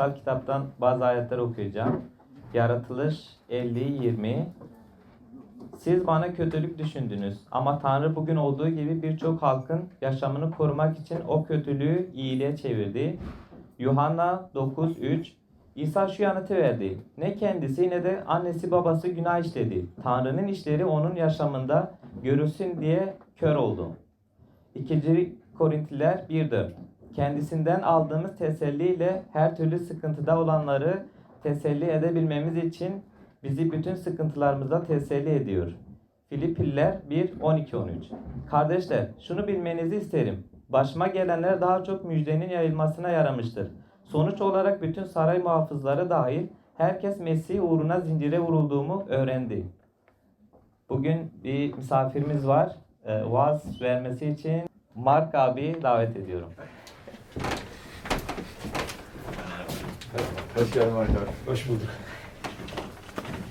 kutsal kitaptan bazı ayetler okuyacağım. Yaratılış 50-20 Siz bana kötülük düşündünüz ama Tanrı bugün olduğu gibi birçok halkın yaşamını korumak için o kötülüğü iyiliğe çevirdi. Yuhanna 9-3 İsa şu yanıtı verdi. Ne kendisi ne de annesi babası günah işledi. Tanrı'nın işleri onun yaşamında görülsün diye kör oldu. 2. Korintliler 1.4 Kendisinden aldığımız teselliyle her türlü sıkıntıda olanları teselli edebilmemiz için bizi bütün sıkıntılarımızda teselli ediyor. Filipliler 1 12 13 Kardeşler, şunu bilmenizi isterim. Başıma gelenler daha çok müjdenin yayılmasına yaramıştır. Sonuç olarak bütün saray muhafızları dahil herkes Mesih uğruna zincire vurulduğumu öğrendi. Bugün bir misafirimiz var. Vaaz vermesi için Mark abi davet ediyorum. Hoş geldin Marka. Hoş bulduk.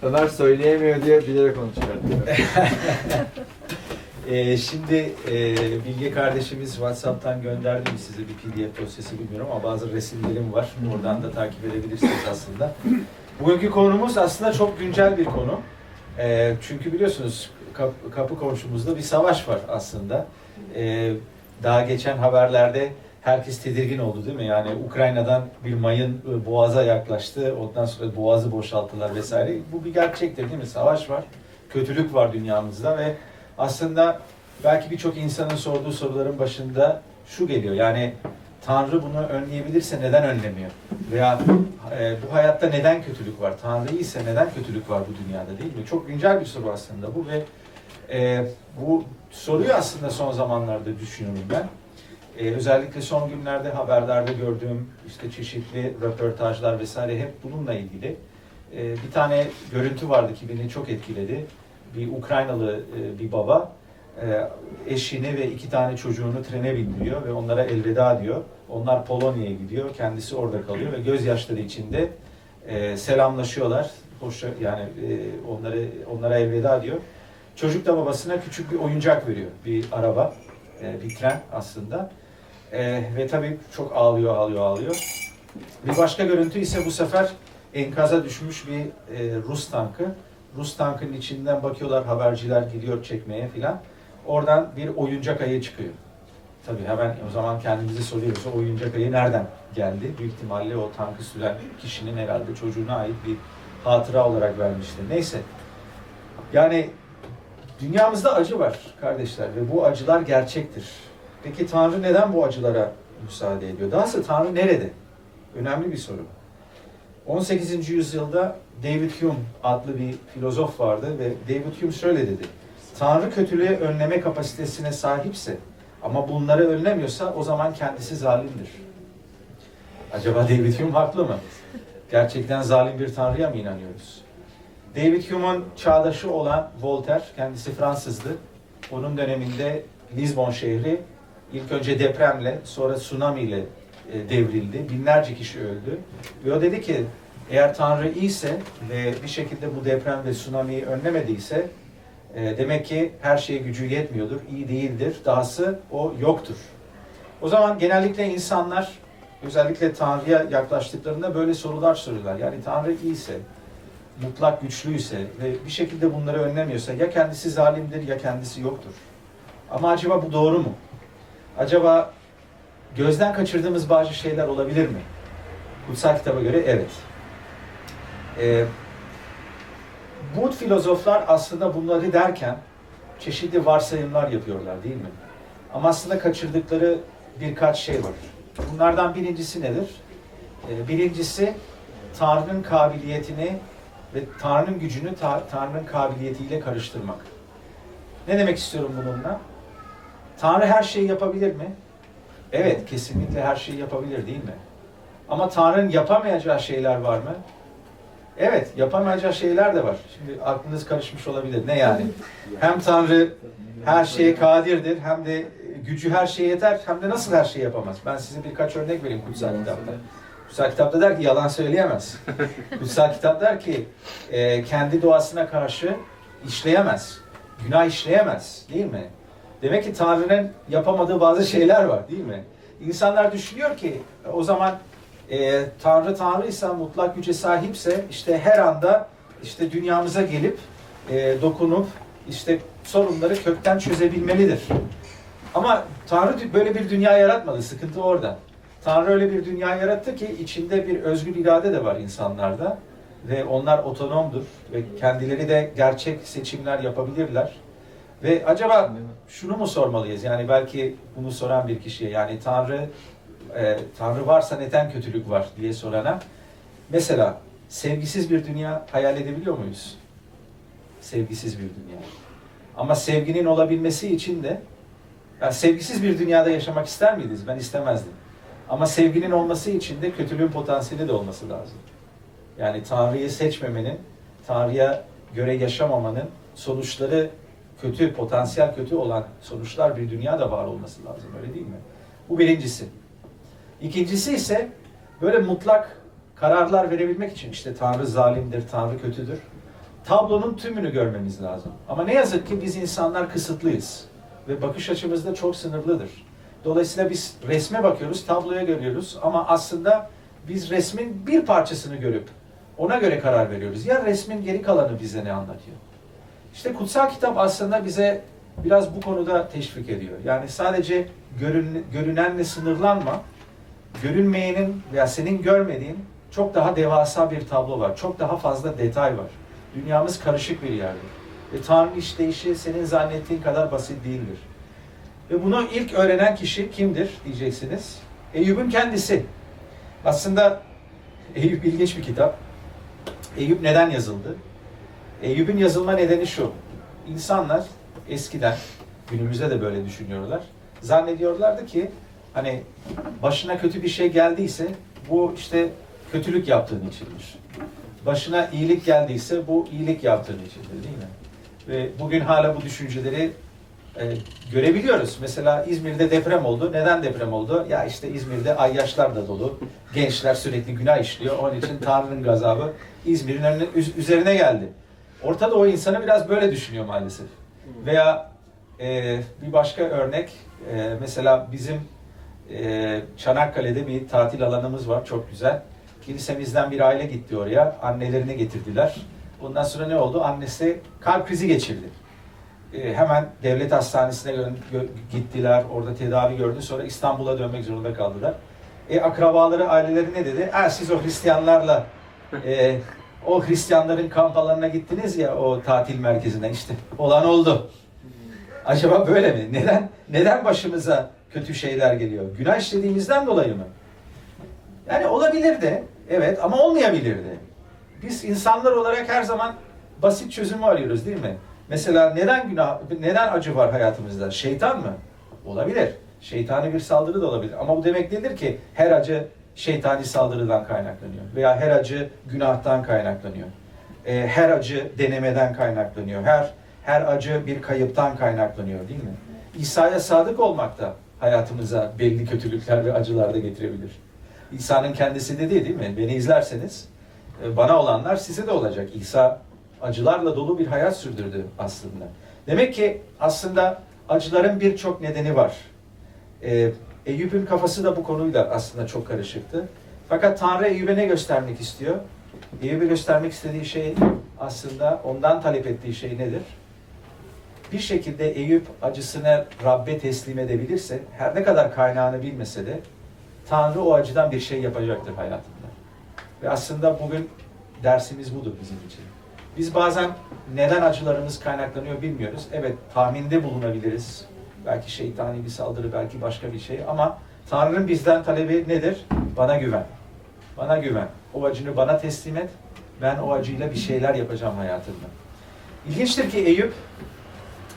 Ömer söyleyemiyor diye bilerek onu çıkarttı. Ee, şimdi e, Bilge kardeşimiz WhatsApp'tan gönderdi mi size bir PDF dosyası bilmiyorum ama bazı resimlerim var. Oradan da takip edebilirsiniz aslında. Bugünkü konumuz aslında çok güncel bir konu. Ee, çünkü biliyorsunuz kap- kapı komşumuzda bir savaş var aslında. Ee, daha geçen haberlerde herkes tedirgin oldu değil mi? Yani Ukrayna'dan bir mayın e, boğaza yaklaştı. Ondan sonra boğazı boşalttılar vesaire. Bu bir gerçektir değil mi? Savaş var. Kötülük var dünyamızda ve aslında belki birçok insanın sorduğu soruların başında şu geliyor. Yani Tanrı bunu önleyebilirse neden önlemiyor? Veya e, bu hayatta neden kötülük var? Tanrı ise neden kötülük var bu dünyada değil mi? Çok güncel bir soru aslında bu ve e, bu soruyu aslında son zamanlarda düşünüyorum ben. E, özellikle son günlerde haberlerde gördüğüm işte çeşitli röportajlar vesaire hep bununla ilgili. E, bir tane görüntü vardı ki beni çok etkiledi. Bir Ukraynalı e, bir baba e, eşini ve iki tane çocuğunu trene bindiriyor ve onlara elveda diyor. Onlar Polonya'ya gidiyor, kendisi orada kalıyor ve gözyaşları içinde e, selamlaşıyorlar. Hoşça yani e, onları onlara elveda diyor. Çocuk da babasına küçük bir oyuncak veriyor. Bir araba, e, bir tren aslında. E, ve tabii çok ağlıyor, ağlıyor, ağlıyor. Bir başka görüntü ise bu sefer enkaza düşmüş bir e, Rus tankı. Rus tankının içinden bakıyorlar haberciler gidiyor çekmeye filan. Oradan bir oyuncak ayı çıkıyor. Tabii hemen o zaman kendimizi soruyoruz. O oyuncak ayı nereden geldi? Büyük ihtimalle o tankı süren kişinin herhalde çocuğuna ait bir hatıra olarak vermiştir. Neyse. Yani dünyamızda acı var kardeşler ve bu acılar gerçektir. Peki Tanrı neden bu acılara müsaade ediyor? Dahası Tanrı nerede? Önemli bir soru. 18. yüzyılda David Hume adlı bir filozof vardı ve David Hume şöyle dedi. Tanrı kötülüğü önleme kapasitesine sahipse ama bunları önlemiyorsa o zaman kendisi zalimdir. Acaba David Hume haklı mı? Gerçekten zalim bir Tanrı'ya mı inanıyoruz? David Hume'un çağdaşı olan Voltaire, kendisi Fransızdı. Onun döneminde Lisbon şehri ilk önce depremle sonra tsunami ile e, devrildi. Binlerce kişi öldü. Ve o dedi ki eğer Tanrı iyiyse ve bir şekilde bu deprem ve tsunami'yi önlemediyse e, demek ki her şeye gücü yetmiyordur, iyi değildir. Dahası o yoktur. O zaman genellikle insanlar özellikle Tanrı'ya yaklaştıklarında böyle sorular soruyorlar. Yani Tanrı iyiyse, mutlak güçlüyse ve bir şekilde bunları önlemiyorsa ya kendisi zalimdir ya kendisi yoktur. Ama acaba bu doğru mu? Acaba gözden kaçırdığımız bazı şeyler olabilir mi? Kutsal kitaba göre evet. Ee, bu filozoflar aslında bunları derken çeşitli varsayımlar yapıyorlar değil mi? Ama aslında kaçırdıkları birkaç şey var. Bunlardan birincisi nedir? Ee, birincisi Tanrı'nın kabiliyetini ve Tanrı'nın gücünü Ta- Tanrı'nın kabiliyetiyle karıştırmak. Ne demek istiyorum bununla? Tanrı her şeyi yapabilir mi? Evet, kesinlikle her şeyi yapabilir değil mi? Ama Tanrı'nın yapamayacağı şeyler var mı? Evet, yapamayacağı şeyler de var. Şimdi aklınız karışmış olabilir. Ne yani? Hem Tanrı her şeye kadirdir, hem de gücü her şeye yeter, hem de nasıl her şeyi yapamaz? Ben size birkaç örnek vereyim kutsal kitapta. Kutsal kitapta der ki yalan söyleyemez. Kutsal kitap der ki e, kendi doğasına karşı işleyemez. Günah işleyemez. Değil mi? Demek ki Tanrı'nın yapamadığı bazı şeyler var değil mi? İnsanlar düşünüyor ki o zaman e, Tanrı Tanrıysa, mutlak güce sahipse işte her anda işte dünyamıza gelip e, dokunup işte sorunları kökten çözebilmelidir. Ama Tanrı böyle bir dünya yaratmadı. Sıkıntı orada. Tanrı öyle bir dünya yarattı ki içinde bir özgür irade de var insanlarda ve onlar otonomdur ve kendileri de gerçek seçimler yapabilirler. Ve acaba şunu mu sormalıyız? Yani belki bunu soran bir kişiye yani Tanrı e, Tanrı varsa neden kötülük var diye sorana mesela sevgisiz bir dünya hayal edebiliyor muyuz? Sevgisiz bir dünya. Ama sevginin olabilmesi için de yani sevgisiz bir dünyada yaşamak ister miydiniz? Ben istemezdim. Ama sevginin olması için de kötülüğün potansiyeli de olması lazım. Yani Tanrı'yı seçmemenin, Tanrı'ya göre yaşamamanın sonuçları kötü, potansiyel kötü olan sonuçlar bir dünyada var olması lazım. Öyle değil mi? Bu birincisi. İkincisi ise böyle mutlak kararlar verebilmek için işte Tanrı zalimdir, Tanrı kötüdür. Tablonun tümünü görmemiz lazım. Ama ne yazık ki biz insanlar kısıtlıyız. Ve bakış açımız da çok sınırlıdır. Dolayısıyla biz resme bakıyoruz, tabloya görüyoruz ama aslında biz resmin bir parçasını görüp ona göre karar veriyoruz. Ya resmin geri kalanı bize ne anlatıyor? İşte kutsal kitap aslında bize biraz bu konuda teşvik ediyor. Yani sadece görün, görünenle sınırlanma, görünmeyenin veya senin görmediğin çok daha devasa bir tablo var. Çok daha fazla detay var. Dünyamız karışık bir yerdir. Ve Tanrı işleyişi senin zannettiğin kadar basit değildir. Ve bunu ilk öğrenen kişi kimdir diyeceksiniz. Eyüp'ün kendisi. Aslında Eyüp ilginç bir kitap. Eyüp neden yazıldı? Eyüp'ün yazılma nedeni şu. İnsanlar eskiden, günümüzde de böyle düşünüyorlar. Zannediyorlardı ki hani başına kötü bir şey geldiyse bu işte kötülük yaptığın içindir. Başına iyilik geldiyse bu iyilik yaptığın içindir değil mi? Ve bugün hala bu düşünceleri e, görebiliyoruz. Mesela İzmir'de deprem oldu. Neden deprem oldu? Ya işte İzmir'de ayyaşlar da dolu. Gençler sürekli günah işliyor. Onun için Tanrı'nın gazabı İzmir'in üzerine geldi. Ortada o insanı biraz böyle düşünüyor maalesef. Veya e, bir başka örnek, e, mesela bizim e, Çanakkale'de bir tatil alanımız var, çok güzel. Kilisemizden bir aile gitti oraya, annelerini getirdiler. Ondan sonra ne oldu? Annesi kalp krizi geçirdi. E, hemen devlet hastanesine gittiler, orada tedavi gördü. Sonra İstanbul'a dönmek zorunda kaldılar. E, akrabaları, aileleri ne dedi? Ha, siz o Hristiyanlarla e, o Hristiyanların kamp alanına gittiniz ya o tatil merkezine işte. Olan oldu. Acaba böyle mi? Neden neden başımıza kötü şeyler geliyor? Günah işlediğimizden dolayı mı? Yani olabilir de evet ama olmayabilir de. Biz insanlar olarak her zaman basit çözümü arıyoruz değil mi? Mesela neden günah, neden acı var hayatımızda? Şeytan mı? Olabilir. Şeytani bir saldırı da olabilir. Ama bu demek değildir ki her acı şeytani saldırıdan kaynaklanıyor. Veya her acı günahtan kaynaklanıyor. Ee, her acı denemeden kaynaklanıyor. Her her acı bir kayıptan kaynaklanıyor değil mi? İsa'ya sadık olmak da hayatımıza belli kötülükler ve acılar da getirebilir. İsa'nın kendisi dedi değil mi? Beni izlerseniz e, bana olanlar size de olacak. İsa acılarla dolu bir hayat sürdürdü aslında. Demek ki aslında acıların birçok nedeni var. Ee, Eyüp'ün kafası da bu konuyla aslında çok karışıktı. Fakat Tanrı Eyüp'e ne göstermek istiyor? Eyüp'e göstermek istediği şey aslında ondan talep ettiği şey nedir? Bir şekilde Eyüp acısını Rabbe teslim edebilirse, her ne kadar kaynağını bilmese de Tanrı o acıdan bir şey yapacaktır hayatında. Ve aslında bugün dersimiz budur bizim için. Biz bazen neden acılarımız kaynaklanıyor bilmiyoruz. Evet tahminde bulunabiliriz. Belki şeytani bir saldırı, belki başka bir şey ama Tanrı'nın bizden talebi nedir? Bana güven. Bana güven. O acını bana teslim et. Ben o acıyla bir şeyler yapacağım hayatımda. İlginçtir ki Eyüp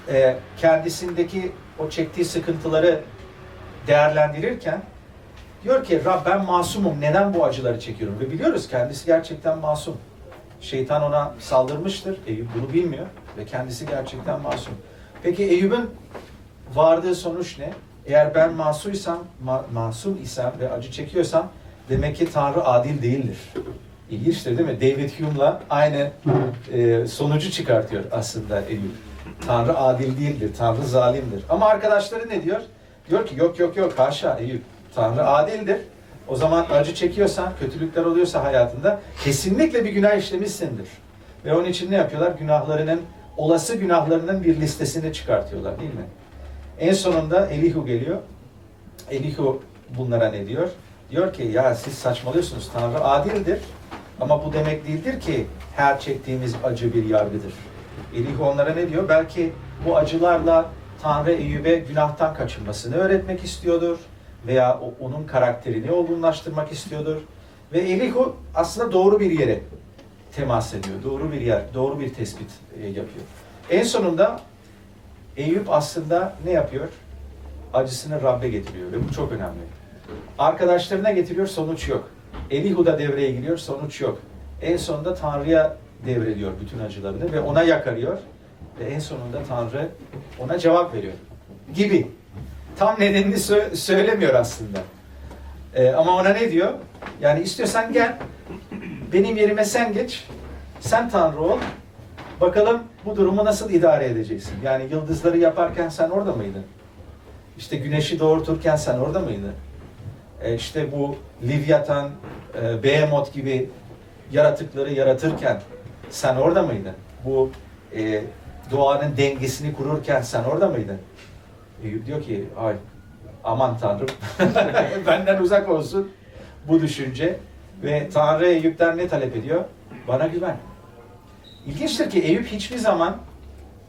e, kendisindeki o çektiği sıkıntıları değerlendirirken diyor ki Rab ben masumum. Neden bu acıları çekiyorum? Ve biliyoruz kendisi gerçekten masum. Şeytan ona saldırmıştır. Eyüp bunu bilmiyor ve kendisi gerçekten masum. Peki Eyüp'ün vardığı sonuç ne? Eğer ben masuysam, ma- masum isem ve acı çekiyorsam demek ki Tanrı adil değildir. İlginçtir değil mi? David Hume'la aynı e, sonucu çıkartıyor aslında Eyüp. Tanrı adil değildir, Tanrı zalimdir. Ama arkadaşları ne diyor? Diyor ki yok yok yok haşa Eyüp. Tanrı adildir O zaman acı çekiyorsan, kötülükler oluyorsa hayatında kesinlikle bir günah işlemişsindir. Ve onun için ne yapıyorlar? Günahlarının, olası günahlarının bir listesini çıkartıyorlar değil mi? En sonunda Elihu geliyor. Elihu bunlara ne diyor? Diyor ki ya siz saçmalıyorsunuz Tanrı adildir. Ama bu demek değildir ki her çektiğimiz acı bir yargıdır. Elihu onlara ne diyor? Belki bu acılarla Tanrı Eyüp'e günahtan kaçınmasını öğretmek istiyordur. Veya onun karakterini olgunlaştırmak istiyordur. Ve Elihu aslında doğru bir yere temas ediyor. Doğru bir yer, doğru bir tespit e, yapıyor. En sonunda Eyüp aslında ne yapıyor? Acısını Rab'be getiriyor ve bu çok önemli. Arkadaşlarına getiriyor, sonuç yok. Elihu da devreye giriyor, sonuç yok. En sonunda Tanrı'ya devrediyor bütün acılarını ve ona yakarıyor. Ve en sonunda Tanrı ona cevap veriyor. Gibi. Tam nedenini sö- söylemiyor aslında. Ee, ama ona ne diyor? Yani istiyorsan gel, benim yerime sen geç, sen Tanrı ol. Bakalım bu durumu nasıl idare edeceksin? Yani yıldızları yaparken sen orada mıydın? İşte güneşi doğurturken sen orada mıydın? E işte bu Livyatan, e, Behemoth gibi yaratıkları yaratırken sen orada mıydın? Bu e, doğanın dengesini kururken sen orada mıydın? Eyüp diyor ki, ay aman Tanrım benden uzak olsun bu düşünce. Ve Tanrı Eyüp'ten ne talep ediyor? Bana güven. İlginçtir ki Eyüp hiçbir zaman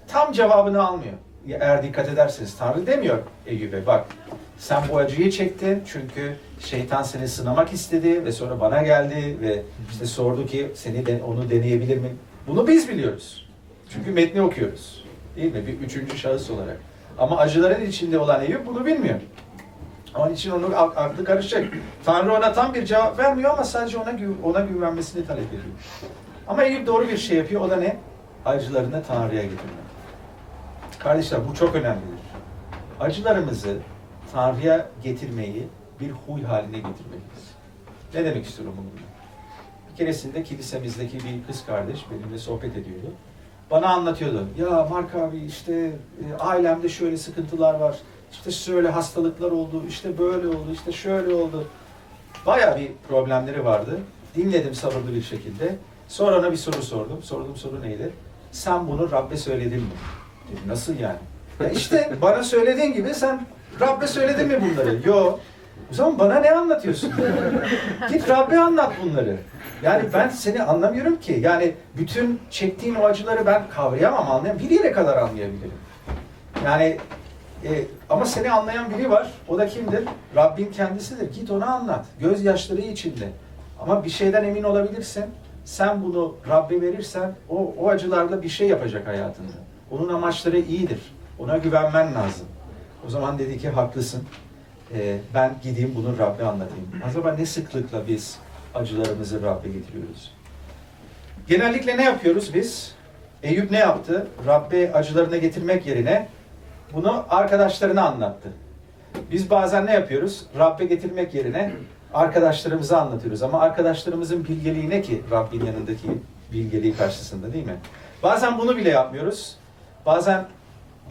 tam cevabını almıyor. Eğer dikkat ederseniz Tanrı demiyor Eyüp'e bak sen bu acıyı çektin çünkü şeytan seni sınamak istedi ve sonra bana geldi ve işte sordu ki seni de, onu deneyebilir mi? Bunu biz biliyoruz. Çünkü metni okuyoruz. Değil mi? Bir üçüncü şahıs olarak. Ama acıların içinde olan Eyüp bunu bilmiyor. Onun için onun ak- aklı karışık. Tanrı ona tam bir cevap vermiyor ama sadece ona ona güvenmesini talep ediyor. Ama Eyüp doğru bir şey yapıyor. O da ne? Acılarını Tanrı'ya getirmek. Kardeşler bu çok önemlidir. Acılarımızı Tanrı'ya getirmeyi bir huy haline getirmeliyiz. Ne demek istiyorum bununla? Bir keresinde kilisemizdeki bir kız kardeş benimle sohbet ediyordu. Bana anlatıyordu. Ya Mark abi işte e, ailemde şöyle sıkıntılar var. İşte şöyle hastalıklar oldu. işte böyle oldu. işte şöyle oldu. Baya bir problemleri vardı. Dinledim sabırlı bir şekilde. Sonra ona bir soru sordum. Sorduğum soru neydi? Sen bunu Rabbe söyledin mi? Dedim, nasıl yani? Ya işte bana söylediğin gibi sen Rabbe söyledin mi bunları? Yo. O zaman bana ne anlatıyorsun? Git Rabbe anlat bunları. Yani ben seni anlamıyorum ki. Yani bütün çektiğin o acıları ben kavrayamam, anlayamam. Bir yere kadar anlayabilirim. Yani e, ama seni anlayan biri var. O da kimdir? Rabbin kendisidir. Git ona anlat. Gözyaşları içinde. Ama bir şeyden emin olabilirsin. Sen bunu Rabbe verirsen o, o acılarla bir şey yapacak hayatında. Onun amaçları iyidir. Ona güvenmen lazım. O zaman dedi ki haklısın. Ee, ben gideyim bunu Rabbe anlatayım. Acaba ne sıklıkla biz acılarımızı Rabbe getiriyoruz? Genellikle ne yapıyoruz biz? Eyüp ne yaptı? Rabbe acılarına getirmek yerine bunu arkadaşlarına anlattı. Biz bazen ne yapıyoruz? Rabbe getirmek yerine arkadaşlarımıza anlatıyoruz. Ama arkadaşlarımızın bilgeliği ne ki Rabbin yanındaki bilgeliği karşısında değil mi? Bazen bunu bile yapmıyoruz. Bazen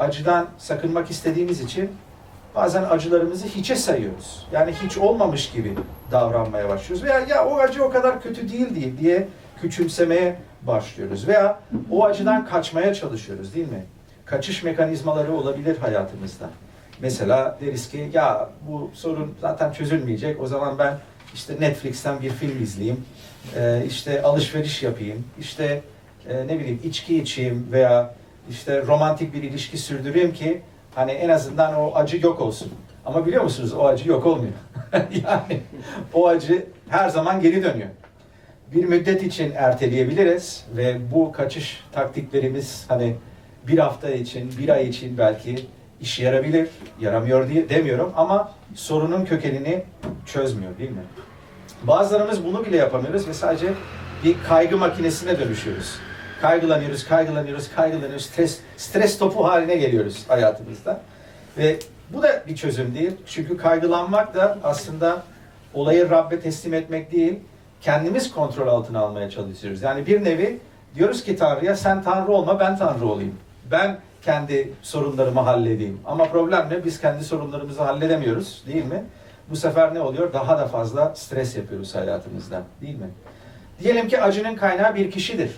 acıdan sakınmak istediğimiz için bazen acılarımızı hiçe sayıyoruz. Yani hiç olmamış gibi davranmaya başlıyoruz. Veya ya o acı o kadar kötü değil diye, diye küçümsemeye başlıyoruz. Veya o acıdan kaçmaya çalışıyoruz değil mi? Kaçış mekanizmaları olabilir hayatımızda. Mesela deriz ki ya bu sorun zaten çözülmeyecek. O zaman ben işte Netflix'ten bir film izleyeyim. Ee, işte alışveriş yapayım. İşte e, ne bileyim içki içeyim veya işte romantik bir ilişki sürdüreyim ki hani en azından o acı yok olsun. Ama biliyor musunuz o acı yok olmuyor. yani o acı her zaman geri dönüyor. Bir müddet için erteleyebiliriz ve bu kaçış taktiklerimiz hani bir hafta için, bir ay için belki işe yarabilir, yaramıyor diye demiyorum ama sorunun kökenini çözmüyor değil mi? Bazılarımız bunu bile yapamıyoruz ve sadece bir kaygı makinesine dönüşüyoruz. Kaygılanıyoruz, kaygılanıyoruz, kaygılanıyoruz. Stres, stres topu haline geliyoruz hayatımızda. Ve bu da bir çözüm değil. Çünkü kaygılanmak da aslında olayı Rabbe teslim etmek değil, kendimiz kontrol altına almaya çalışıyoruz. Yani bir nevi diyoruz ki Tanrı'ya sen Tanrı olma, ben Tanrı olayım. Ben kendi sorunlarımı halledeyim. Ama problem ne? Biz kendi sorunlarımızı halledemiyoruz değil mi? Bu sefer ne oluyor? Daha da fazla stres yapıyoruz hayatımızda değil mi? Diyelim ki acının kaynağı bir kişidir.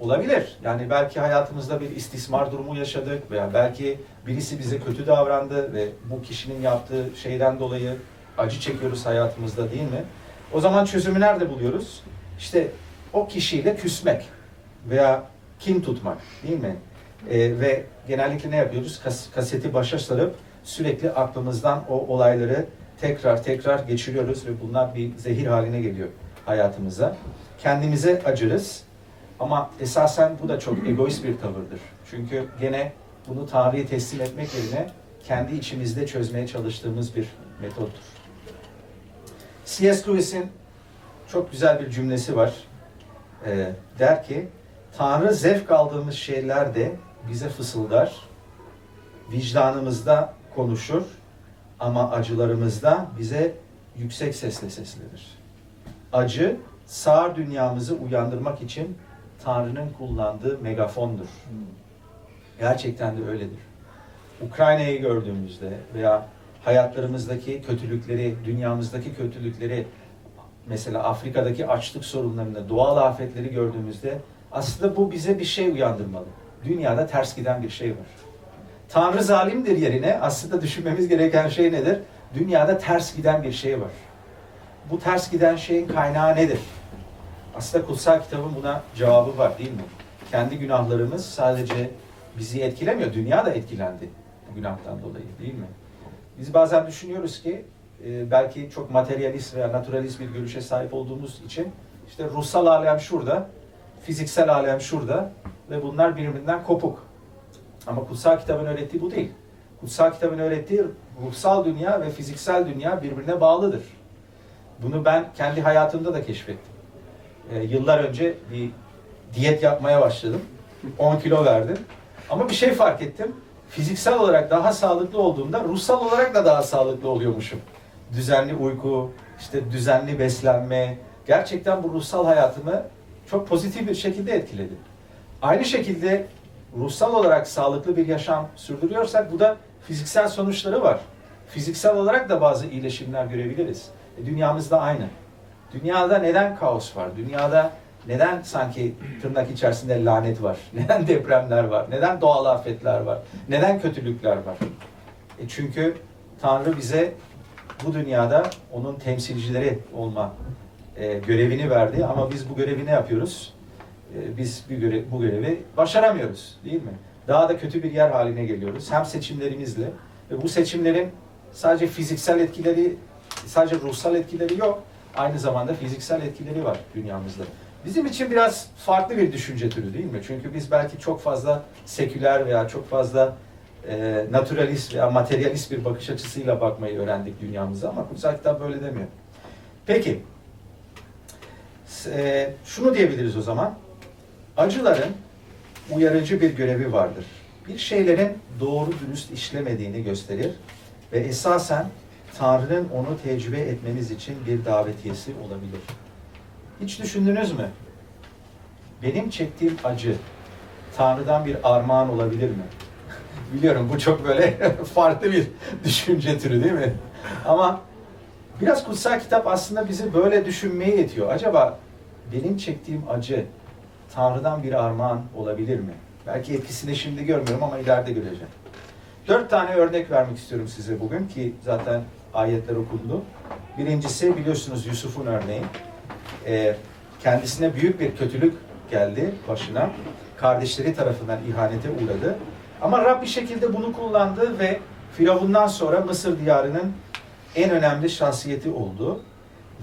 Olabilir. Yani belki hayatımızda bir istismar durumu yaşadık veya belki birisi bize kötü davrandı ve bu kişinin yaptığı şeyden dolayı acı çekiyoruz hayatımızda değil mi? O zaman çözümü nerede buluyoruz? İşte o kişiyle küsmek veya kin tutmak değil mi? Ee, ve genellikle ne yapıyoruz? Kas- kaseti başa sarıp sürekli aklımızdan o olayları tekrar tekrar geçiriyoruz ve bunlar bir zehir haline geliyor hayatımıza. Kendimize acırız ama esasen bu da çok egoist bir tavırdır. Çünkü gene bunu Tanrı'ya teslim etmek yerine kendi içimizde çözmeye çalıştığımız bir metottur. C.S. Lewis'in çok güzel bir cümlesi var. Ee, der ki, Tanrı zevk aldığımız şeyler de bize fısıldar, vicdanımızda konuşur ama acılarımızda bize yüksek sesle seslenir. Acı, sağır dünyamızı uyandırmak için Tanrı'nın kullandığı megafondur. Gerçekten de öyledir. Ukrayna'yı gördüğümüzde veya hayatlarımızdaki kötülükleri, dünyamızdaki kötülükleri, mesela Afrika'daki açlık sorunlarını, doğal afetleri gördüğümüzde aslında bu bize bir şey uyandırmalı. Dünyada ters giden bir şey var. Tanrı zalimdir yerine aslında düşünmemiz gereken şey nedir? Dünyada ters giden bir şey var. Bu ters giden şeyin kaynağı nedir? Aslında kutsal kitabın buna cevabı var değil mi? Kendi günahlarımız sadece bizi etkilemiyor. Dünya da etkilendi bu günahtan dolayı değil mi? Biz bazen düşünüyoruz ki e, belki çok materyalist veya naturalist bir görüşe sahip olduğumuz için işte ruhsal alem şurada, fiziksel alem şurada ve bunlar birbirinden kopuk. Ama kutsal kitabın öğrettiği bu değil. Kutsal kitabın öğrettiği ruhsal dünya ve fiziksel dünya birbirine bağlıdır. Bunu ben kendi hayatımda da keşfettim. Ee, yıllar önce bir diyet yapmaya başladım. 10 kilo verdim. Ama bir şey fark ettim. Fiziksel olarak daha sağlıklı olduğumda ruhsal olarak da daha sağlıklı oluyormuşum. Düzenli uyku, işte düzenli beslenme. Gerçekten bu ruhsal hayatımı çok pozitif bir şekilde etkiledi. Aynı şekilde ruhsal olarak sağlıklı bir yaşam sürdürüyorsak bu da fiziksel sonuçları var. Fiziksel olarak da bazı iyileşimler görebiliriz. E, dünyamızda aynı. Dünyada neden kaos var? Dünyada neden sanki tırnak içerisinde lanet var? Neden depremler var? Neden doğal afetler var? Neden kötülükler var? E çünkü Tanrı bize bu dünyada onun temsilcileri olma e, görevini verdi ama biz bu görevi ne yapıyoruz? E, biz bir görev, bu görevi başaramıyoruz değil mi? Daha da kötü bir yer haline geliyoruz. Hem seçimlerimizle ve bu seçimlerin sadece fiziksel etkileri, sadece ruhsal etkileri yok. Aynı zamanda fiziksel etkileri var dünyamızda. Bizim için biraz farklı bir düşünce türü değil mi? Çünkü biz belki çok fazla seküler veya çok fazla e, naturalist veya materyalist bir bakış açısıyla bakmayı öğrendik dünyamıza ama kutsal kitap böyle demiyor. Peki, e, şunu diyebiliriz o zaman. Acıların uyarıcı bir görevi vardır. Bir şeylerin doğru dürüst işlemediğini gösterir ve esasen Tanrı'nın onu tecrübe etmemiz için bir davetiyesi olabilir. Hiç düşündünüz mü? Benim çektiğim acı Tanrı'dan bir armağan olabilir mi? Biliyorum bu çok böyle farklı bir düşünce türü değil mi? Ama biraz kutsal kitap aslında bizi böyle düşünmeye yetiyor. Acaba benim çektiğim acı Tanrı'dan bir armağan olabilir mi? Belki etkisini şimdi görmüyorum ama ileride göreceğim. Dört tane örnek vermek istiyorum size bugün ki zaten ayetler okundu. Birincisi biliyorsunuz Yusuf'un örneği. Ee, kendisine büyük bir kötülük geldi başına. Kardeşleri tarafından ihanete uğradı. Ama Rab bir şekilde bunu kullandı ve Firavun'dan sonra Mısır diyarının en önemli şahsiyeti oldu.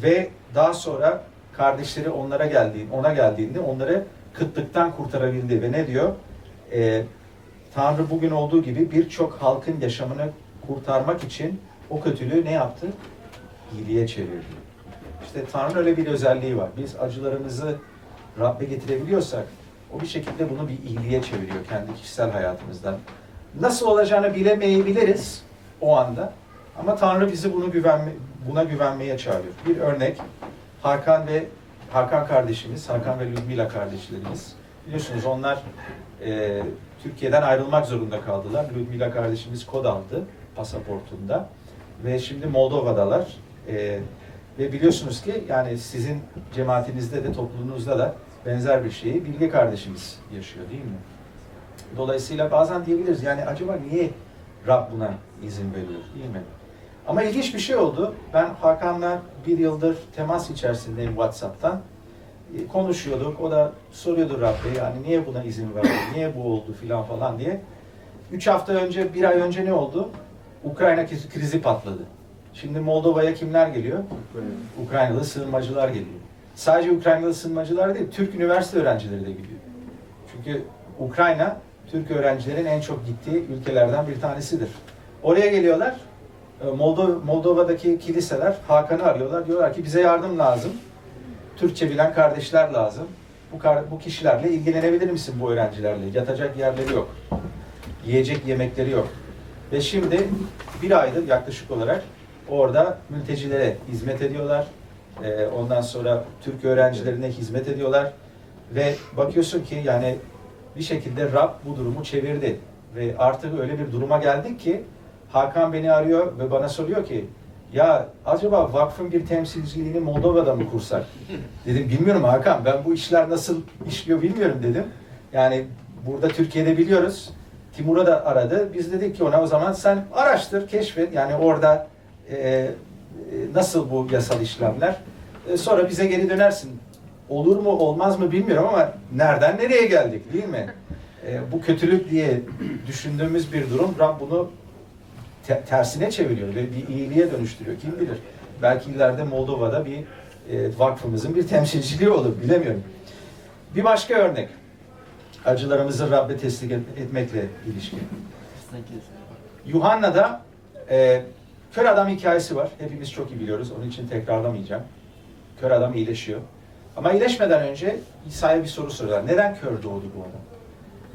Ve daha sonra kardeşleri onlara geldiğinde, ona geldiğinde onları kıtlıktan kurtarabildi. Ve ne diyor? Ee, Tanrı bugün olduğu gibi birçok halkın yaşamını kurtarmak için o kötülüğü ne yaptı? İyiliğe çevirdi. İşte Tanrı'nın öyle bir özelliği var. Biz acılarımızı Rabbe getirebiliyorsak o bir şekilde bunu bir iyiliğe çeviriyor kendi kişisel hayatımızdan. Nasıl olacağını bilemeyebiliriz o anda. Ama Tanrı bizi bunu güvenme, buna güvenmeye çağırıyor. Bir örnek Hakan ve Hakan kardeşimiz, Hakan ve Ludmila kardeşlerimiz. Biliyorsunuz onlar e, Türkiye'den ayrılmak zorunda kaldılar. Ludmila kardeşimiz kod aldı pasaportunda. ve şimdi Moldova'dalar. Ee, ve biliyorsunuz ki yani sizin cemaatinizde de topluluğunuzda da benzer bir şeyi Bilge kardeşimiz yaşıyor değil mi? Dolayısıyla bazen diyebiliriz yani acaba niye Rab buna izin veriyor değil mi? Ama ilginç bir şey oldu. Ben Hakan'la bir yıldır temas içerisindeyim WhatsApp'tan. E, Konuşuyorduk. O da soruyordu Rab'be yani niye buna izin verdi, niye bu oldu filan falan diye. Üç hafta önce, bir ay önce ne oldu? Ukrayna krizi- patladı. Şimdi Moldova'ya kimler geliyor? Ukraynalı sığınmacılar geliyor. Sadece Ukraynalı sığınmacılar değil, Türk üniversite öğrencileri de gidiyor. Çünkü Ukrayna, Türk öğrencilerin en çok gittiği ülkelerden bir tanesidir. Oraya geliyorlar, Moldova, Moldova'daki kiliseler Hakan'ı arıyorlar. Diyorlar ki bize yardım lazım. Türkçe bilen kardeşler lazım. Bu, bu kişilerle ilgilenebilir misin bu öğrencilerle? Yatacak yerleri yok. Yiyecek yemekleri yok. Ve şimdi bir aydır yaklaşık olarak orada mültecilere hizmet ediyorlar. Ee, ondan sonra Türk öğrencilerine hizmet ediyorlar. Ve bakıyorsun ki yani bir şekilde Rab bu durumu çevirdi. Ve artık öyle bir duruma geldik ki Hakan beni arıyor ve bana soruyor ki ya acaba vakfın bir temsilciliğini Moldova'da mı kursak? Dedim bilmiyorum Hakan ben bu işler nasıl işliyor bilmiyorum dedim. Yani burada Türkiye'de biliyoruz. Timur'a da aradı. Biz dedik ki ona o zaman sen araştır, keşfet. Yani orada e, e, nasıl bu yasal işlemler. E, sonra bize geri dönersin. Olur mu olmaz mı bilmiyorum ama nereden nereye geldik değil mi? E, bu kötülük diye düşündüğümüz bir durum Rab bunu te- tersine çeviriyor ve bir iyiliğe dönüştürüyor. Kim bilir? Belki ileride Moldova'da bir e, vakfımızın bir temsilciliği olur. Bilemiyorum. Bir başka örnek. Acılarımızı Rabbe teslim et- etmekle ilişkin. Yuhanna'da e, kör adam hikayesi var. Hepimiz çok iyi biliyoruz. Onun için tekrarlamayacağım. Kör adam iyileşiyor. Ama iyileşmeden önce İsa'ya bir soru soruyorlar. Neden kör doğdu bu adam?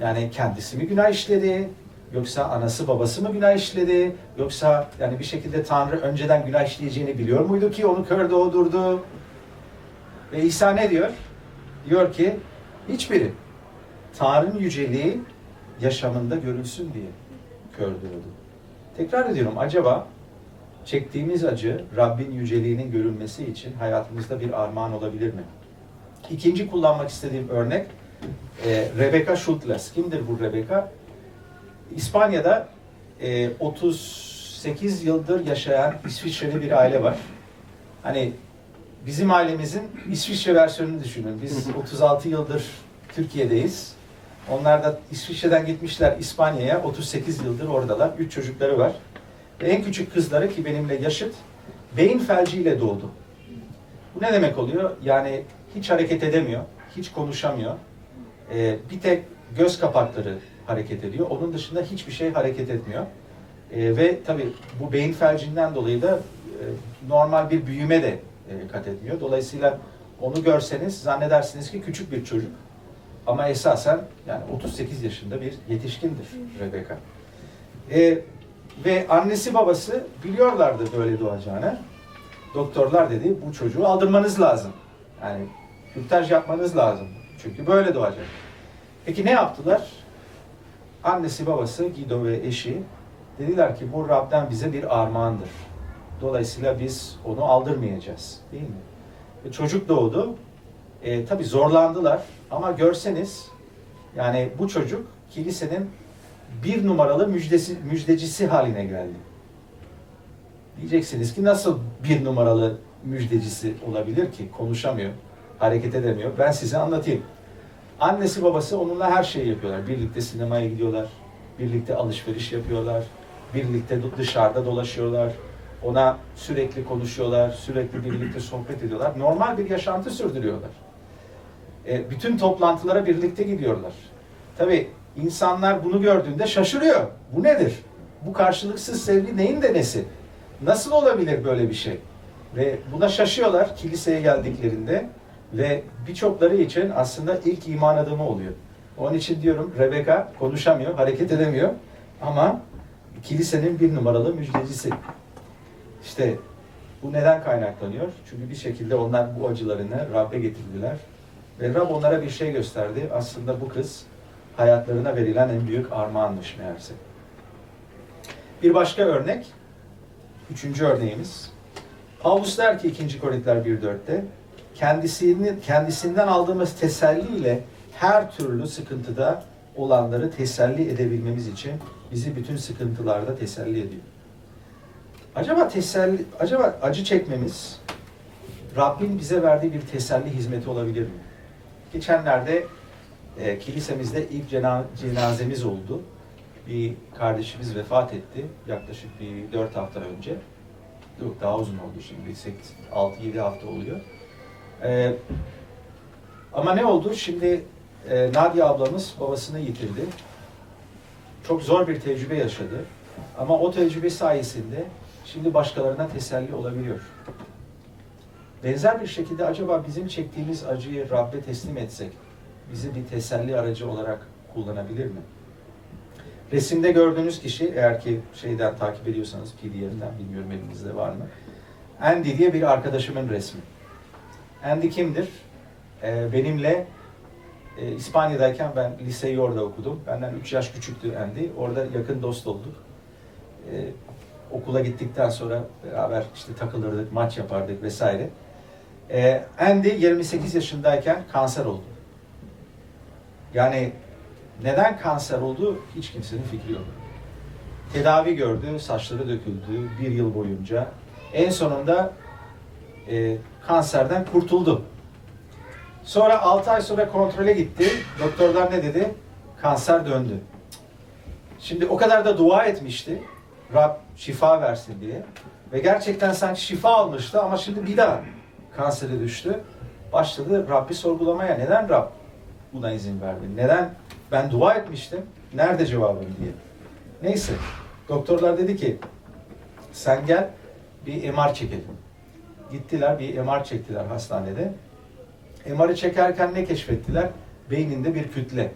Yani kendisi mi günah işledi? Yoksa anası babası mı günah işledi? Yoksa yani bir şekilde Tanrı önceden günah işleyeceğini biliyor muydu ki onu kör doğdurdu? Ve İsa ne diyor? Diyor ki hiçbiri. Tanrı'nın yüceliği yaşamında görülsün diye kör doğdu. Tekrar ediyorum acaba çektiğimiz acı Rabbin yüceliğinin görülmesi için hayatımızda bir armağan olabilir mi? İkinci kullanmak istediğim örnek e, Rebecca Schultles. Kimdir bu Rebecca? İspanya'da e, 38 yıldır yaşayan İsviçreli bir aile var. Hani bizim ailemizin İsviçre versiyonunu düşünün. Biz 36 yıldır Türkiye'deyiz. Onlar da İsviçre'den gitmişler İspanya'ya. 38 yıldır oradalar. Üç çocukları var. Ve en küçük kızları ki benimle yaşıt beyin felciyle doğdu. Bu ne demek oluyor? Yani hiç hareket edemiyor, hiç konuşamıyor. Ee, bir tek göz kapakları hareket ediyor. Onun dışında hiçbir şey hareket etmiyor. Ee, ve tabii bu beyin felcinden dolayı da e, normal bir büyüme de e, kat etmiyor. Dolayısıyla onu görseniz zannedersiniz ki küçük bir çocuk. Ama esasen yani 38 yaşında bir yetişkindir Rebecca. Ee, ve annesi babası biliyorlardı böyle doğacağını. Doktorlar dedi bu çocuğu aldırmanız lazım. Yani kürtaj yapmanız lazım. Çünkü böyle doğacak. Peki ne yaptılar? Annesi babası Guido ve eşi dediler ki bu Rab'den bize bir armağandır. Dolayısıyla biz onu aldırmayacağız. Değil mi? Ve çocuk doğdu. E, tabii zorlandılar ama görseniz yani bu çocuk kilisenin bir numaralı müjdesi, müjdecisi haline geldi. Diyeceksiniz ki nasıl bir numaralı müjdecisi olabilir ki? Konuşamıyor, hareket edemiyor. Ben size anlatayım. Annesi babası onunla her şeyi yapıyorlar. Birlikte sinemaya gidiyorlar, birlikte alışveriş yapıyorlar, birlikte dışarıda dolaşıyorlar. Ona sürekli konuşuyorlar, sürekli birlikte sohbet ediyorlar. Normal bir yaşantı sürdürüyorlar. E, bütün toplantılara birlikte gidiyorlar. Tabii insanlar bunu gördüğünde şaşırıyor. Bu nedir? Bu karşılıksız sevgi neyin de nesi? Nasıl olabilir böyle bir şey? Ve buna şaşıyorlar kiliseye geldiklerinde ve birçokları için aslında ilk iman adımı oluyor. Onun için diyorum Rebecca konuşamıyor, hareket edemiyor ama kilisenin bir numaralı müjdecisi. İşte bu neden kaynaklanıyor? Çünkü bir şekilde onlar bu acılarını Rab'be getirdiler. Ve Rab onlara bir şey gösterdi. Aslında bu kız hayatlarına verilen en büyük armağanmış meğerse. Bir başka örnek üçüncü örneğimiz. Pavlus der ki 2. Korintiler 1.4'te kendisini, kendisinden aldığımız teselliyle her türlü sıkıntıda olanları teselli edebilmemiz için bizi bütün sıkıntılarda teselli ediyor. Acaba teselli, acaba acı çekmemiz Rabbin bize verdiği bir teselli hizmeti olabilir mi? Geçenlerde e, kilisemizde ilk cena- cenazemiz oldu. Bir kardeşimiz vefat etti yaklaşık bir 4 hafta önce. Yok daha uzun oldu şimdi 6-7 hafta oluyor. E, ama ne oldu? Şimdi e, Nadia ablamız babasını yitirdi. Çok zor bir tecrübe yaşadı. Ama o tecrübe sayesinde şimdi başkalarına teselli olabiliyor. Benzer bir şekilde acaba bizim çektiğimiz acıyı Rabbe teslim etsek bizi bir teselli aracı olarak kullanabilir mi? Resimde gördüğünüz kişi eğer ki şeyden takip ediyorsanız PDF'den bilmiyorum elinizde var mı? Andy diye bir arkadaşımın resmi. Andy kimdir? Ee, benimle e, İspanya'dayken ben liseyi orada okudum. Benden 3 yaş küçüktü Andy. Orada yakın dost olduk. Ee, okula gittikten sonra beraber işte takılırdık, maç yapardık vesaire. Ee, Andy 28 yaşındayken kanser oldu. Yani neden kanser oldu hiç kimsenin fikri yok. Tedavi gördü, saçları döküldü bir yıl boyunca. En sonunda e, kanserden kurtuldu. Sonra 6 ay sonra kontrole gitti. Doktorlar ne dedi? Kanser döndü. Şimdi o kadar da dua etmişti. Rab şifa versin diye. Ve gerçekten sanki şifa almıştı ama şimdi bir daha kansere düştü. Başladı Rabbi sorgulamaya. Neden Rab buna izin verdi? Neden ben dua etmiştim? Nerede cevabım diye. Neyse. Doktorlar dedi ki sen gel bir MR çekelim. Gittiler bir MR çektiler hastanede. MR'ı çekerken ne keşfettiler? Beyninde bir kütle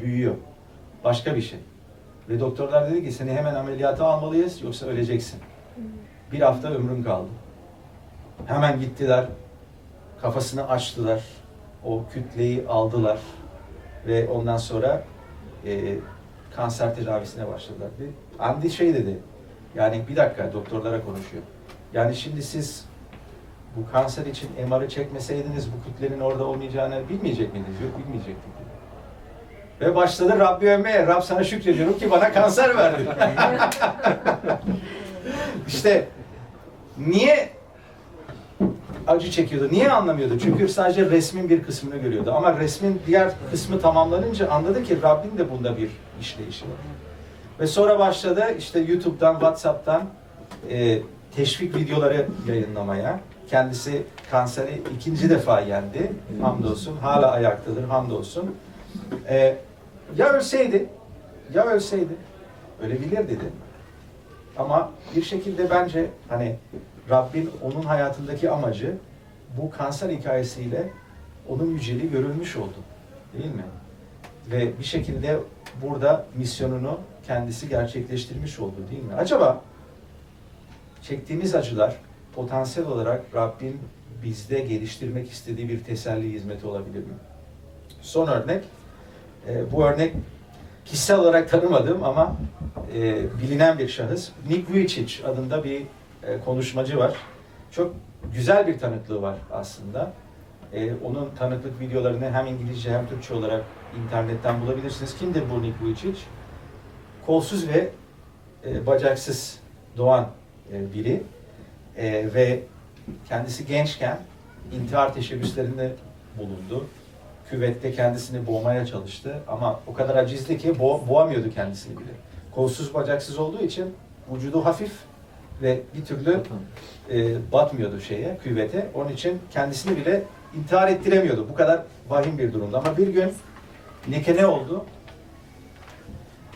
büyüyor. Başka bir şey. Ve doktorlar dedi ki seni hemen ameliyata almalıyız yoksa öleceksin. Bir hafta ömrün kaldı. Hemen gittiler. Kafasını açtılar. O kütleyi aldılar. Ve ondan sonra e, kanser tedavisine başladılar. Bir Andy şey dedi. Yani bir dakika doktorlara konuşuyor. Yani şimdi siz bu kanser için MR'ı çekmeseydiniz bu kütlenin orada olmayacağını bilmeyecek miydiniz? Yok bilmeyecektik. Ve başladı Rabbi övmeye. Rab sana şükrediyorum ki bana kanser verdi. işte niye acı çekiyordu? Niye anlamıyordu? Çünkü sadece resmin bir kısmını görüyordu. Ama resmin diğer kısmı tamamlanınca anladı ki Rabbin de bunda bir işleyişi var. Ve sonra başladı işte YouTube'dan, WhatsApp'tan e, teşvik videoları yayınlamaya. Kendisi kanseri ikinci defa yendi. Hamdolsun. Hala ayaktadır. Hamdolsun. E, ya ölseydi, ya ölseydi, ölebilir dedi. Ama bir şekilde bence hani Rabbin onun hayatındaki amacı bu kanser hikayesiyle onun yüceliği görülmüş oldu. Değil mi? Ve bir şekilde burada misyonunu kendisi gerçekleştirmiş oldu değil mi? Acaba çektiğimiz acılar potansiyel olarak Rabbin bizde geliştirmek istediği bir teselli hizmeti olabilir mi? Son örnek, e, bu örnek kişisel olarak tanımadığım ama e, bilinen bir şahıs. Nick Vujicic adında bir e, konuşmacı var. Çok güzel bir tanıklığı var aslında. E, onun tanıklık videolarını hem İngilizce hem Türkçe olarak internetten bulabilirsiniz. Kimdir bu Nick Vujicic? Kolsuz ve e, bacaksız doğan e, biri E, ve kendisi gençken intihar teşebbüslerinde bulundu. Küvette kendisini boğmaya çalıştı ama o kadar acizdi ki bo boğamıyordu kendisini bile. Kolsuz bacaksız olduğu için vücudu hafif ve bir türlü e, batmıyordu şeye, küvete. Onun için kendisini bile intihar ettiremiyordu. Bu kadar vahim bir durumda. Ama bir gün Nike ne oldu?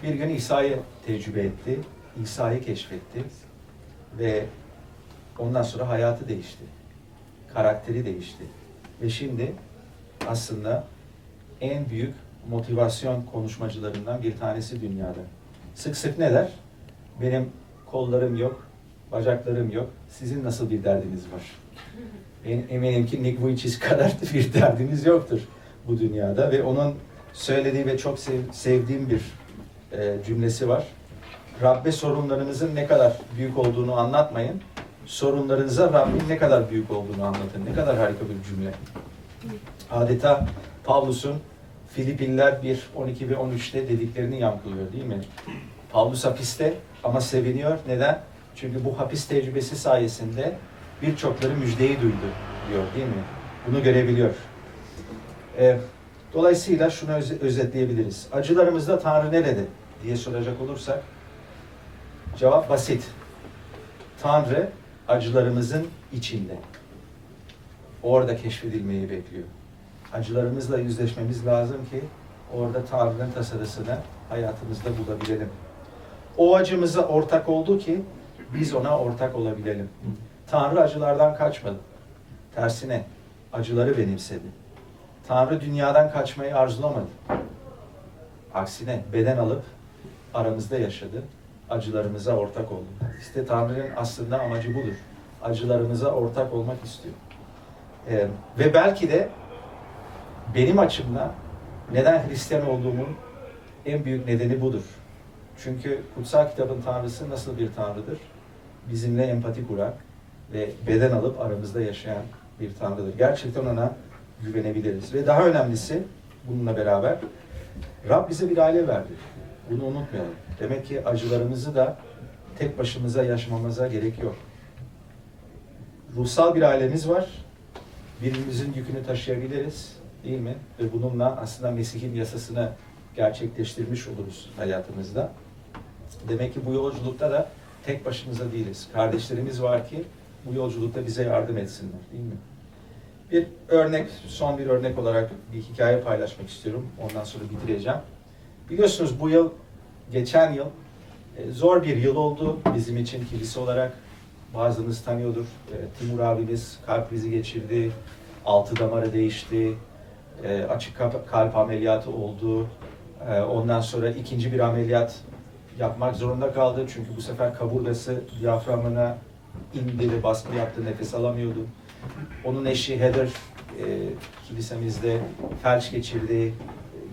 Bir gün İsa'yı tecrübe etti. İsa'yı keşfetti. Ve ondan sonra hayatı değişti. Karakteri değişti. Ve şimdi aslında en büyük motivasyon konuşmacılarından bir tanesi dünyada. Sık sık ne der? Benim kollarım yok, bacaklarım yok. Sizin nasıl bir derdiniz var? Ben eminim ki Nick Vujicic kadar bir derdiniz yoktur bu dünyada ve onun söylediği ve çok sev- sevdiğim bir e, cümlesi var. Rabbe sorunlarınızın ne kadar büyük olduğunu anlatmayın. Sorunlarınıza Rabbin ne kadar büyük olduğunu anlatın. Ne kadar harika bir cümle. Adeta Pavlus'un Filipinler 1, 12 ve 13'te dediklerini yankılıyor değil mi? Pavlus hapiste ama seviniyor. Neden? Çünkü bu hapis tecrübesi sayesinde birçokları müjdeyi duydu diyor değil mi? Bunu görebiliyor. Ee, dolayısıyla şunu öz- özetleyebiliriz. Acılarımızda Tanrı nerede diye soracak olursak cevap basit. Tanrı acılarımızın içinde. Orada keşfedilmeyi bekliyor. Acılarımızla yüzleşmemiz lazım ki orada Tanrı'nın tasarısını hayatımızda bulabilelim. O acımıza ortak oldu ki biz ona ortak olabilelim. Tanrı acılardan kaçmadı. Tersine acıları benimsedi. Tanrı dünyadan kaçmayı arzulamadı. Aksine beden alıp aramızda yaşadı. Acılarımıza ortak oldu. İşte Tanrı'nın aslında amacı budur. Acılarımıza ortak olmak istiyor. Ee, ve belki de benim açımdan neden Hristiyan olduğumun en büyük nedeni budur. Çünkü kutsal kitabın Tanrısı nasıl bir Tanrıdır? Bizimle empati kuran ve beden alıp aramızda yaşayan bir Tanrıdır. Gerçekten ona güvenebiliriz. Ve daha önemlisi bununla beraber Rab bize bir aile verdi. Bunu unutmayalım. Demek ki acılarımızı da tek başımıza yaşamamıza gerek yok. Ruhsal bir ailemiz var. Birbirimizin yükünü taşıyabiliriz. Değil mi? Ve bununla aslında Mesih'in yasasını gerçekleştirmiş oluruz hayatımızda. Demek ki bu yolculukta da tek başımıza değiliz. Kardeşlerimiz var ki bu yolculukta bize yardım etsinler. Değil mi? Bir örnek, son bir örnek olarak bir hikaye paylaşmak istiyorum. Ondan sonra bitireceğim. Biliyorsunuz bu yıl, geçen yıl e, zor bir yıl oldu bizim için kilise olarak. Bazınız tanıyordur. E, Timur abimiz kalp krizi geçirdi. Altı damarı değişti. E, Açık kalp ameliyatı oldu. Ondan sonra ikinci bir ameliyat yapmak zorunda kaldı. Çünkü bu sefer kaburgası diyaframına indi ve baskı yaptı. Nefes alamıyordu. Onun eşi Heather e, kilisemizde felç geçirdi.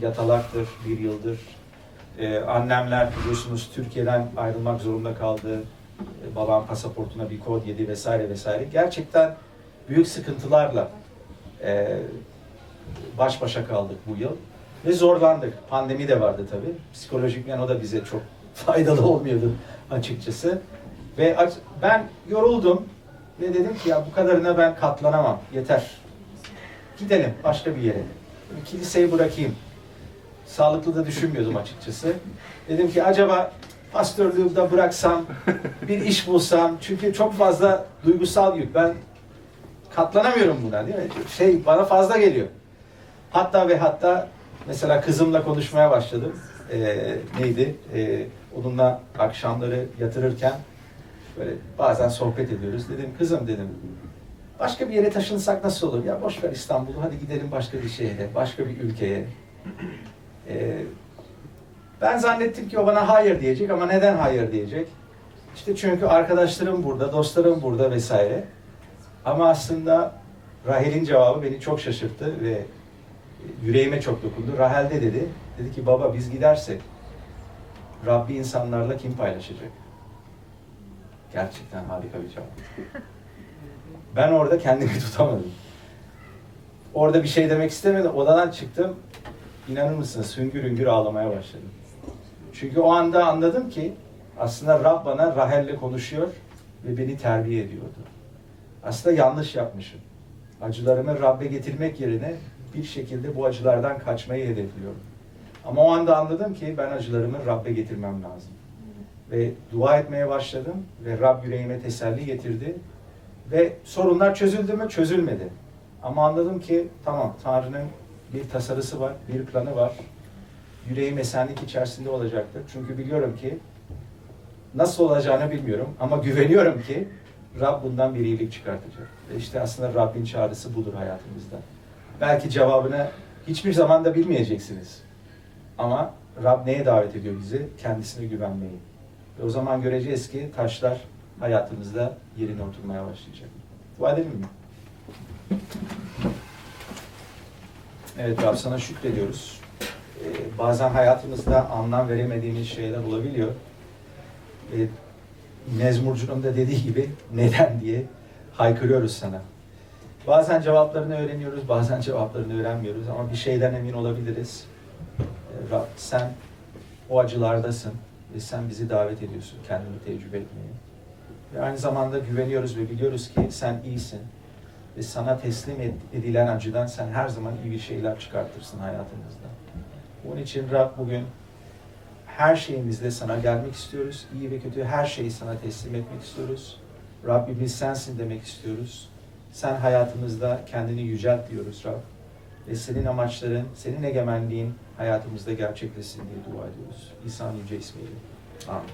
Yatalaktır bir yıldır. E, annemler biliyorsunuz Türkiye'den ayrılmak zorunda kaldı. E, babam pasaportuna bir kod yedi vesaire vesaire. Gerçekten büyük sıkıntılarla e, baş başa kaldık bu yıl. Ve zorlandık. Pandemi de vardı tabii. Psikolojikmen o da bize çok faydalı olmuyordu açıkçası. Ve aç- ben yoruldum ve dedim ki ya bu kadarına ben katlanamam. Yeter. Gidelim başka bir yere. Kiliseyi bırakayım. Sağlıklı da düşünmüyordum açıkçası. Dedim ki acaba pastörlüğü de bıraksam, bir iş bulsam. Çünkü çok fazla duygusal yük. Ben katlanamıyorum buna değil mi? Şey bana fazla geliyor. Hatta ve hatta mesela kızımla konuşmaya başladım. Ee, neydi? Ee, onunla akşamları yatırırken böyle bazen sohbet ediyoruz. Dedim kızım dedim başka bir yere taşınsak nasıl olur? Ya boş ver İstanbul'u hadi gidelim başka bir şehre, başka bir ülkeye. Ee, ben zannettim ki o bana hayır diyecek ama neden hayır diyecek? İşte çünkü arkadaşlarım burada, dostlarım burada vesaire. Ama aslında Rahel'in cevabı beni çok şaşırttı ve yüreğime çok dokundu. Rahel de dedi, dedi ki baba biz gidersek Rabbi insanlarla kim paylaşacak? Gerçekten harika bir cevap. Ben orada kendimi tutamadım. Orada bir şey demek istemedim. Odadan çıktım. İnanır mısınız hüngür hüngür ağlamaya başladım. Çünkü o anda anladım ki aslında Rab bana Rahel'le konuşuyor ve beni terbiye ediyordu. Aslında yanlış yapmışım. Acılarımı Rab'be getirmek yerine bir şekilde bu acılardan kaçmayı hedefliyorum. Ama o anda anladım ki ben acılarımı Rab'be getirmem lazım. Ve dua etmeye başladım ve Rab yüreğime teselli getirdi. Ve sorunlar çözüldü mü? Çözülmedi. Ama anladım ki tamam Tanrı'nın bir tasarısı var, bir planı var. Yüreğim esenlik içerisinde olacaktır. Çünkü biliyorum ki nasıl olacağını bilmiyorum ama güveniyorum ki Rab bundan bir iyilik çıkartacak. Ve işte aslında Rabbin çağrısı budur hayatımızda. Belki cevabını hiçbir zaman da bilmeyeceksiniz. Ama Rab neye davet ediyor bizi? Kendisine güvenmeyi. Ve o zaman göreceğiz ki taşlar hayatımızda yerine oturmaya başlayacak. Dua edelim mi? Evet Rab sana şükrediyoruz. Ee, bazen hayatımızda anlam veremediğimiz şeyler olabiliyor. Ve Mezmurcu'nun da dediği gibi neden diye haykırıyoruz sana. Bazen cevaplarını öğreniyoruz, bazen cevaplarını öğrenmiyoruz ama bir şeyden emin olabiliriz. Ee, Rab sen o acılardasın ve sen bizi davet ediyorsun kendini tecrübe etmeye. Ve aynı zamanda güveniyoruz ve biliyoruz ki sen iyisin. Ve sana teslim ed- edilen acıdan sen her zaman iyi bir şeyler çıkartırsın hayatımızda. Onun için Rab bugün her şeyimizde sana gelmek istiyoruz. İyi ve kötü her şeyi sana teslim etmek istiyoruz. Rabbimiz sensin demek istiyoruz. Sen hayatımızda kendini yücelt diyoruz Rab. Ve senin amaçların, senin egemenliğin hayatımızda gerçekleşsin diye dua ediyoruz. İsa'nın yüce ismiyle. Amin.